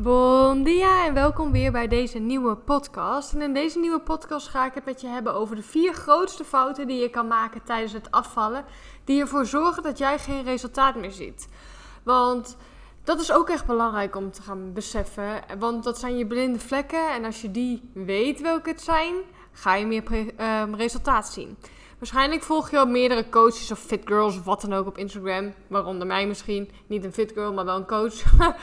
Bon dia en welkom weer bij deze nieuwe podcast. En in deze nieuwe podcast ga ik het met je hebben over de vier grootste fouten die je kan maken tijdens het afvallen, die ervoor zorgen dat jij geen resultaat meer ziet. Want dat is ook echt belangrijk om te gaan beseffen, want dat zijn je blinde vlekken en als je die weet welke het zijn, ga je meer um, resultaat zien. Waarschijnlijk volg je al meerdere coaches of fit girls of wat dan ook op Instagram. Waaronder mij misschien. Niet een fit girl, maar wel een coach.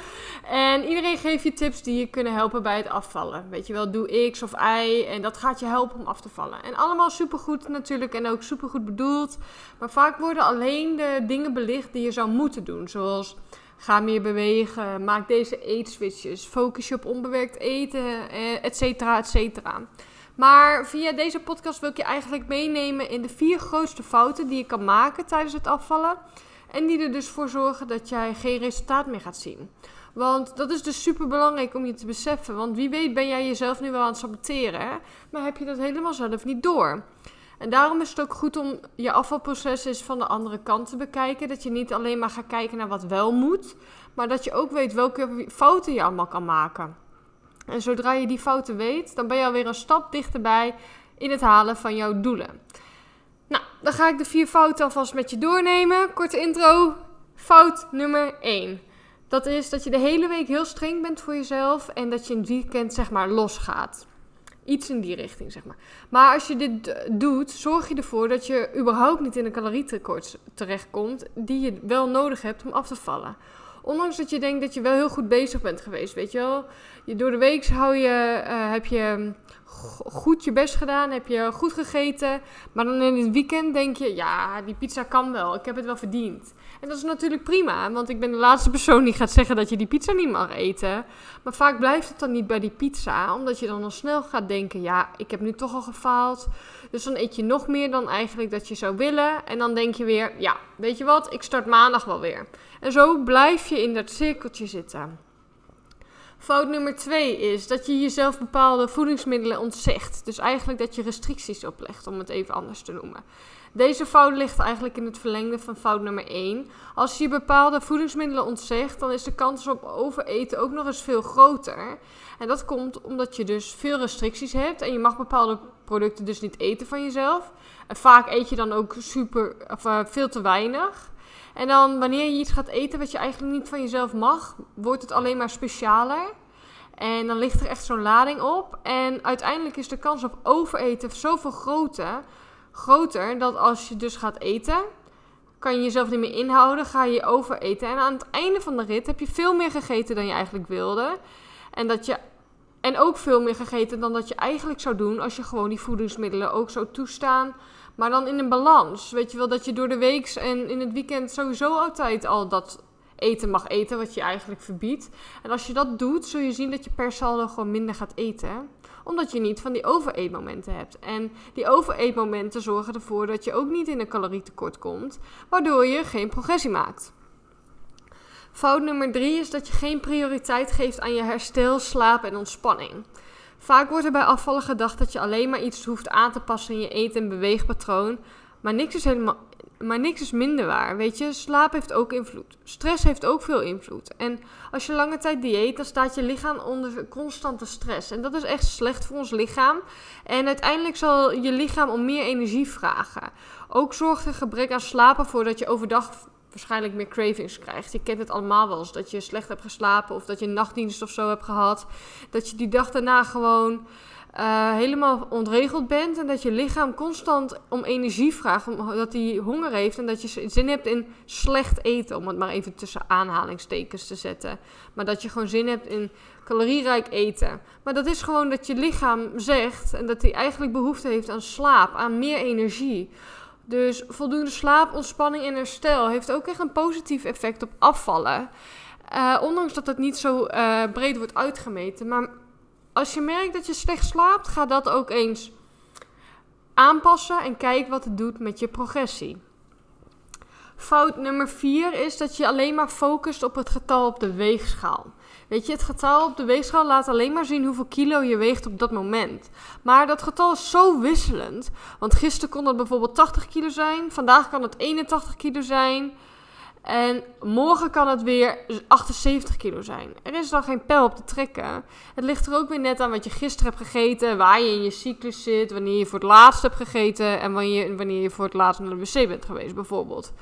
en iedereen geeft je tips die je kunnen helpen bij het afvallen. Weet je wel, doe X of Y. En dat gaat je helpen om af te vallen. En allemaal supergoed natuurlijk en ook supergoed bedoeld. Maar vaak worden alleen de dingen belicht die je zou moeten doen. Zoals ga meer bewegen, maak deze eetswitches, focus je op onbewerkt eten, eh, et cetera, et cetera. Maar via deze podcast wil ik je eigenlijk meenemen in de vier grootste fouten die je kan maken tijdens het afvallen. En die er dus voor zorgen dat jij geen resultaat meer gaat zien. Want dat is dus super belangrijk om je te beseffen. Want wie weet ben jij jezelf nu wel aan het saboteren. Maar heb je dat helemaal zelf niet door. En daarom is het ook goed om je afvalproces eens van de andere kant te bekijken. Dat je niet alleen maar gaat kijken naar wat wel moet. Maar dat je ook weet welke fouten je allemaal kan maken. En zodra je die fouten weet, dan ben je alweer een stap dichterbij in het halen van jouw doelen. Nou, dan ga ik de vier fouten alvast met je doornemen. Korte intro. Fout nummer 1. Dat is dat je de hele week heel streng bent voor jezelf en dat je in het weekend zeg maar losgaat. Iets in die richting, zeg maar. Maar als je dit doet, zorg je ervoor dat je überhaupt niet in een calorietekort terechtkomt die je wel nodig hebt om af te vallen. Ondanks dat je denkt dat je wel heel goed bezig bent geweest, weet je wel. Je, door de week hou je, uh, heb je goed je best gedaan, heb je goed gegeten. Maar dan in het weekend denk je, ja, die pizza kan wel, ik heb het wel verdiend. En dat is natuurlijk prima, want ik ben de laatste persoon die gaat zeggen dat je die pizza niet mag eten. Maar vaak blijft het dan niet bij die pizza, omdat je dan al snel gaat denken, ja, ik heb nu toch al gefaald. Dus dan eet je nog meer dan eigenlijk dat je zou willen. En dan denk je weer, ja, weet je wat, ik start maandag wel weer. En zo blijf je in dat cirkeltje zitten. Fout nummer twee is dat je jezelf bepaalde voedingsmiddelen ontzegt. Dus eigenlijk dat je restricties oplegt, om het even anders te noemen. Deze fout ligt eigenlijk in het verlengde van fout nummer 1. Als je bepaalde voedingsmiddelen ontzegt, dan is de kans op overeten ook nog eens veel groter. En dat komt omdat je dus veel restricties hebt en je mag bepaalde producten dus niet eten van jezelf. En vaak eet je dan ook super, of, uh, veel te weinig. En dan wanneer je iets gaat eten wat je eigenlijk niet van jezelf mag, wordt het alleen maar specialer. En dan ligt er echt zo'n lading op. En uiteindelijk is de kans op overeten zoveel groter, groter dat als je dus gaat eten, kan je jezelf niet meer inhouden, ga je overeten. En aan het einde van de rit heb je veel meer gegeten dan je eigenlijk wilde. En, dat je, en ook veel meer gegeten dan dat je eigenlijk zou doen als je gewoon die voedingsmiddelen ook zou toestaan maar dan in een balans. Weet je wel, dat je door de week en in het weekend sowieso altijd al dat eten mag eten, wat je eigenlijk verbiedt. En als je dat doet, zul je zien dat je per saldo gewoon minder gaat eten. Omdat je niet van die overeetmomenten hebt. En die overeetmomenten zorgen ervoor dat je ook niet in een calorietekort komt, waardoor je geen progressie maakt. Fout nummer drie is dat je geen prioriteit geeft aan je herstel, slaap en ontspanning. Vaak wordt er bij afvallen gedacht dat je alleen maar iets hoeft aan te passen in je eten- en beweegpatroon. Maar niks is, helemaal, maar niks is minder waar. Weet je, slaap heeft ook invloed. Stress heeft ook veel invloed. En als je lange tijd dieet, dan staat je lichaam onder constante stress. En dat is echt slecht voor ons lichaam. En uiteindelijk zal je lichaam om meer energie vragen. Ook zorgt er gebrek aan slapen ervoor dat je overdag waarschijnlijk meer cravings krijgt. Je kent het allemaal wel eens. Dat je slecht hebt geslapen of dat je nachtdienst of zo hebt gehad. Dat je die dag daarna gewoon uh, helemaal ontregeld bent. En dat je lichaam constant om energie vraagt. Omdat hij honger heeft. En dat je zin hebt in slecht eten. Om het maar even tussen aanhalingstekens te zetten. Maar dat je gewoon zin hebt in calorierijk eten. Maar dat is gewoon dat je lichaam zegt. En dat hij eigenlijk behoefte heeft aan slaap. Aan meer energie. Dus voldoende slaap, ontspanning en herstel heeft ook echt een positief effect op afvallen. Uh, ondanks dat het niet zo uh, breed wordt uitgemeten. Maar als je merkt dat je slecht slaapt, ga dat ook eens aanpassen en kijk wat het doet met je progressie. Fout nummer 4 is dat je alleen maar focust op het getal op de weegschaal. Weet je, het getal op de weegschaal laat alleen maar zien hoeveel kilo je weegt op dat moment. Maar dat getal is zo wisselend. Want gisteren kon het bijvoorbeeld 80 kilo zijn, vandaag kan het 81 kilo zijn. En morgen kan het weer 78 kilo zijn. Er is dan geen pijl op te trekken. Het ligt er ook weer net aan wat je gisteren hebt gegeten, waar je in je cyclus zit, wanneer je voor het laatst hebt gegeten en wanneer, wanneer je voor het laatst naar de wc bent geweest, bijvoorbeeld.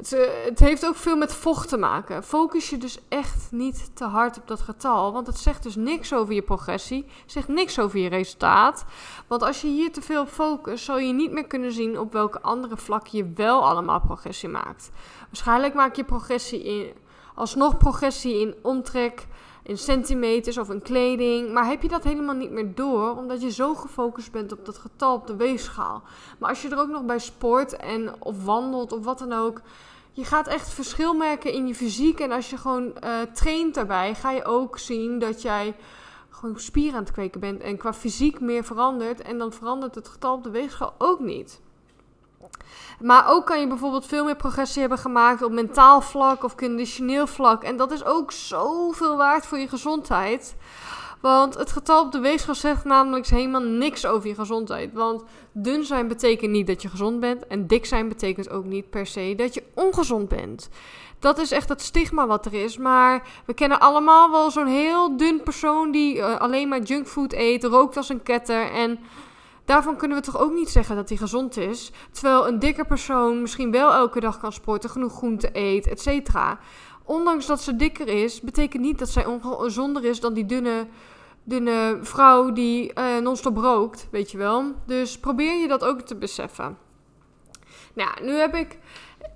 Het, het, heeft ook veel met vocht te maken. Focus je dus echt niet te hard op dat getal. Want het zegt dus niks over je progressie. Zegt niks over je resultaat. Want als je hier te veel op focust, zal je niet meer kunnen zien op welke andere vlakken je wel allemaal progressie maakt. Waarschijnlijk maak je progressie in, alsnog progressie in omtrek, in centimeters of in kleding. Maar heb je dat helemaal niet meer door, omdat je zo gefocust bent op dat getal op de weegschaal. Maar als je er ook nog bij sport en of wandelt of wat dan ook je gaat echt verschil merken in je fysiek. En als je gewoon uh, traint daarbij, ga je ook zien dat jij gewoon spieren aan het kweken bent. En qua fysiek meer verandert. En dan verandert het getal op de weegschaal ook niet. Maar ook kan je bijvoorbeeld veel meer progressie hebben gemaakt op mentaal vlak of conditioneel vlak. En dat is ook zoveel waard voor je gezondheid. Want het getal op de weegschaal zegt namelijk helemaal niks over je gezondheid. Want dun zijn betekent niet dat je gezond bent. En dik zijn betekent ook niet per se dat je ongezond bent. Dat is echt het stigma wat er is. Maar we kennen allemaal wel zo'n heel dun persoon die eh, alleen maar junkfood eet, rookt als een ketter. En daarvan kunnen we toch ook niet zeggen dat hij gezond is. Terwijl een dikke persoon misschien wel elke dag kan sporten, genoeg groente eet, et cetera ondanks dat ze dikker is, betekent niet dat zij ongezonder is dan die dunne, dunne vrouw die uh, non-stop rookt, weet je wel. Dus probeer je dat ook te beseffen. Nou, nu heb ik,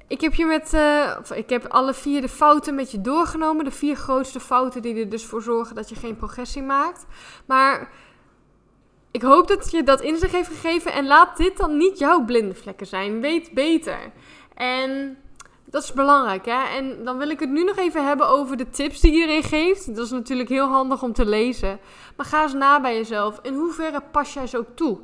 ik heb je met, uh, ik heb alle vier de fouten met je doorgenomen. De vier grootste fouten die er dus voor zorgen dat je geen progressie maakt. Maar ik hoop dat je dat inzicht heeft gegeven en laat dit dan niet jouw blinde vlekken zijn. Weet beter. En dat is belangrijk, hè? En dan wil ik het nu nog even hebben over de tips die iedereen geeft. Dat is natuurlijk heel handig om te lezen. Maar ga eens na bij jezelf. In hoeverre pas jij ook toe?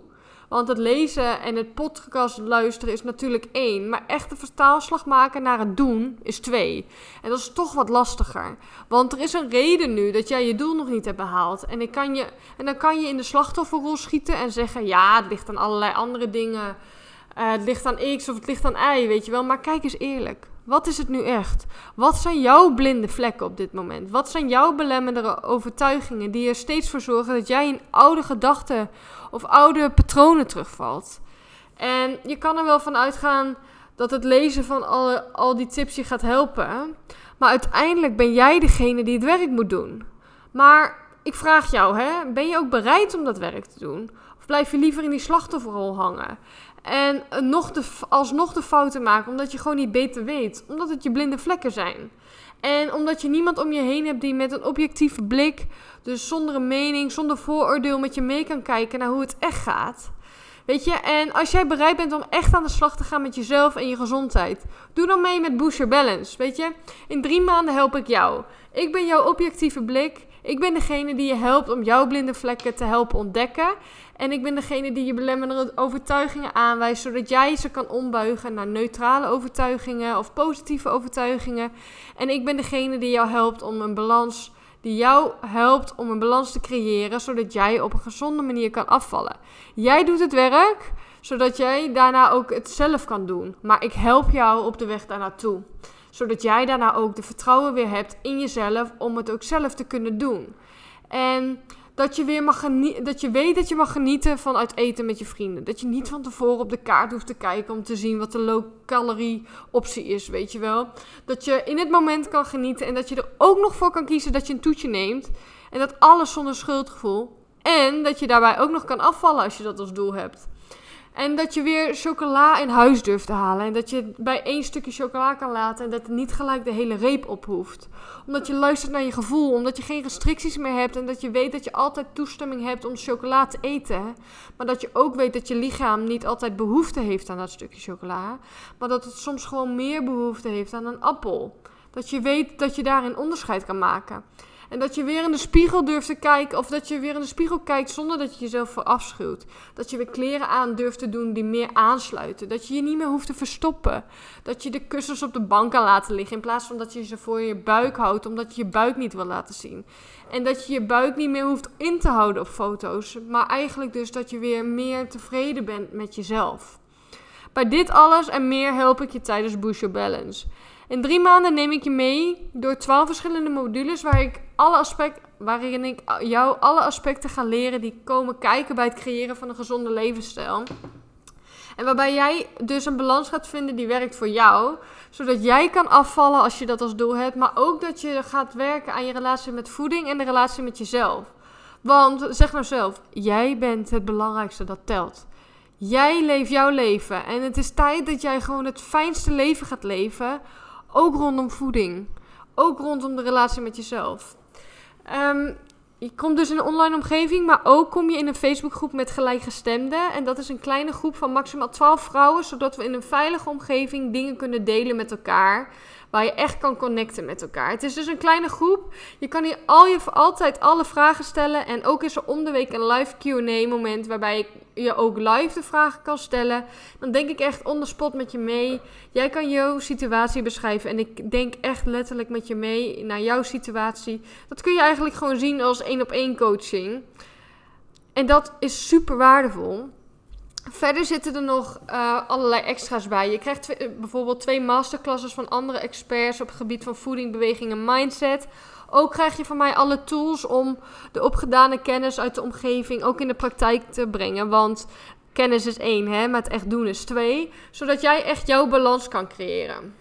Want het lezen en het podcast luisteren is natuurlijk één. Maar echt de vertaalslag maken naar het doen is twee. En dat is toch wat lastiger. Want er is een reden nu dat jij je doel nog niet hebt behaald. En, ik kan je, en dan kan je in de slachtofferrol schieten en zeggen: ja, het ligt aan allerlei andere dingen. Uh, het ligt aan X of het ligt aan Y, weet je wel. Maar kijk eens eerlijk. Wat is het nu echt? Wat zijn jouw blinde vlekken op dit moment? Wat zijn jouw belemmerende overtuigingen die er steeds voor zorgen dat jij in oude gedachten of oude patronen terugvalt? En je kan er wel van uitgaan dat het lezen van al die tips je gaat helpen. Maar uiteindelijk ben jij degene die het werk moet doen. Maar ik vraag jou, hè, ben je ook bereid om dat werk te doen? Of blijf je liever in die slachtofferrol hangen? En nog de, alsnog de fouten maken, omdat je gewoon niet beter weet. Omdat het je blinde vlekken zijn. En omdat je niemand om je heen hebt die met een objectieve blik, dus zonder een mening, zonder vooroordeel met je mee kan kijken naar hoe het echt gaat. Weet je, en als jij bereid bent om echt aan de slag te gaan met jezelf en je gezondheid, doe dan mee met Boost Your Balance. Weet je, in drie maanden help ik jou. Ik ben jouw objectieve blik. Ik ben degene die je helpt om jouw blinde vlekken te helpen ontdekken. En ik ben degene die je belemmerende overtuigingen aanwijst, zodat jij ze kan ombuigen naar neutrale overtuigingen of positieve overtuigingen. En ik ben degene die jou helpt om een balans, die jou helpt om een balans te creëren, zodat jij op een gezonde manier kan afvallen. Jij doet het werk, zodat jij daarna ook het zelf kan doen. Maar ik help jou op de weg daar naartoe zodat jij daarna ook de vertrouwen weer hebt in jezelf om het ook zelf te kunnen doen. En dat je weer mag dat je weet dat je mag genieten van uit eten met je vrienden. Dat je niet van tevoren op de kaart hoeft te kijken om te zien wat de low-calorie optie is, weet je wel. Dat je in het moment kan genieten en dat je er ook nog voor kan kiezen dat je een toetje neemt. En dat alles zonder schuldgevoel. En dat je daarbij ook nog kan afvallen als je dat als doel hebt. En dat je weer chocola in huis durft te halen. En dat je bij één stukje chocola kan laten. En dat het niet gelijk de hele reep op hoeft. Omdat je luistert naar je gevoel. Omdat je geen restricties meer hebt. En dat je weet dat je altijd toestemming hebt om chocola te eten. Maar dat je ook weet dat je lichaam niet altijd behoefte heeft aan dat stukje chocola. Maar dat het soms gewoon meer behoefte heeft aan een appel. Dat je weet dat je daarin onderscheid kan maken. En dat je weer in de spiegel durft te kijken. Of dat je weer in de spiegel kijkt zonder dat je jezelf verafschuwt. Dat je weer kleren aan durft te doen die meer aansluiten. Dat je je niet meer hoeft te verstoppen. Dat je de kussens op de bank kan laten liggen. In plaats van dat je ze voor je buik houdt. Omdat je je buik niet wil laten zien. En dat je je buik niet meer hoeft in te houden op foto's. Maar eigenlijk dus dat je weer meer tevreden bent met jezelf. Bij dit alles en meer help ik je tijdens Boost Your Balance. In drie maanden neem ik je mee door twaalf verschillende modules waar ik alle aspecten, waarin ik jou alle aspecten ga leren die komen kijken bij het creëren van een gezonde levensstijl. En waarbij jij dus een balans gaat vinden die werkt voor jou. Zodat jij kan afvallen als je dat als doel hebt. Maar ook dat je gaat werken aan je relatie met voeding en de relatie met jezelf. Want zeg nou zelf, jij bent het belangrijkste dat telt. Jij leeft jouw leven. En het is tijd dat jij gewoon het fijnste leven gaat leven. Ook rondom voeding. Ook rondom de relatie met jezelf. Um, je komt dus in een online omgeving, maar ook kom je in een Facebookgroep met gelijkgestemden. En dat is een kleine groep van maximaal 12 vrouwen, zodat we in een veilige omgeving dingen kunnen delen met elkaar waar je echt kan connecten met elkaar. Het is dus een kleine groep. Je kan hier al je, altijd alle vragen stellen. En ook is er om de week een live Q&A moment waarbij je ook live de vragen kan stellen. Dan denk ik echt on the spot met je mee. Jij kan jouw situatie beschrijven en ik denk echt letterlijk met je mee naar jouw situatie. Dat kun je eigenlijk gewoon zien als één op één coaching. En dat is super waardevol. Verder zitten er nog uh, allerlei extra's bij. Je krijgt eh, bijvoorbeeld twee masterclasses van andere experts op het gebied van voeding, beweging en mindset. Ook krijg je van mij alle tools om de opgedane kennis uit de omgeving ook in de praktijk te brengen. Want kennis is één, hè, maar het echt doen is twee. Zodat jij echt jouw balans kan creëren.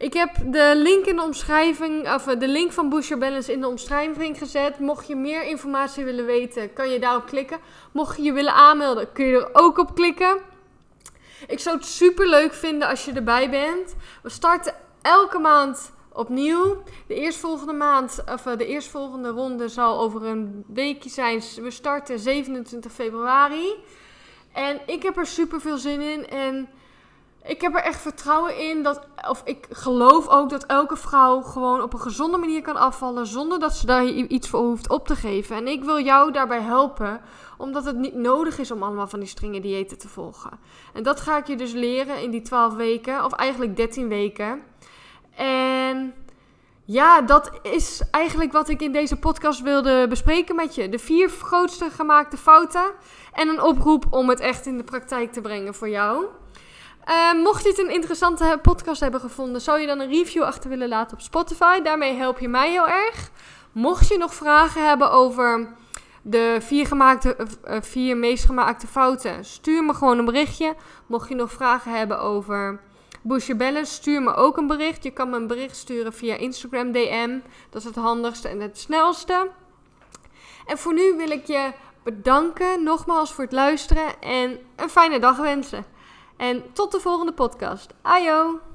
Ik heb de link in de omschrijving, of de link van Boost Balance in de omschrijving gezet. Mocht je meer informatie willen weten, kan je daarop klikken. Mocht je je willen aanmelden, kun je er ook op klikken. Ik zou het super leuk vinden als je erbij bent. We starten elke maand opnieuw. De eerstvolgende maand, of de eerstvolgende ronde zal over een weekje zijn. We starten 27 februari. En ik heb er super veel zin in. En ik heb er echt vertrouwen in dat, of ik geloof ook dat elke vrouw gewoon op een gezonde manier kan afvallen zonder dat ze daar iets voor hoeft op te geven. En ik wil jou daarbij helpen, omdat het niet nodig is om allemaal van die strenge diëten te volgen. En dat ga ik je dus leren in die 12 weken, of eigenlijk 13 weken. En ja, dat is eigenlijk wat ik in deze podcast wilde bespreken met je. De vier grootste gemaakte fouten en een oproep om het echt in de praktijk te brengen voor jou. Uh, mocht je het een interessante podcast hebben gevonden, zou je dan een review achter willen laten op Spotify. Daarmee help je mij heel erg. Mocht je nog vragen hebben over de vier, gemaakte, uh, vier meest gemaakte fouten, stuur me gewoon een berichtje. Mocht je nog vragen hebben over Your Balance, stuur me ook een bericht. Je kan me een bericht sturen via Instagram DM. Dat is het handigste en het snelste. En voor nu wil ik je bedanken nogmaals voor het luisteren en een fijne dag wensen. En tot de volgende podcast. Ajo!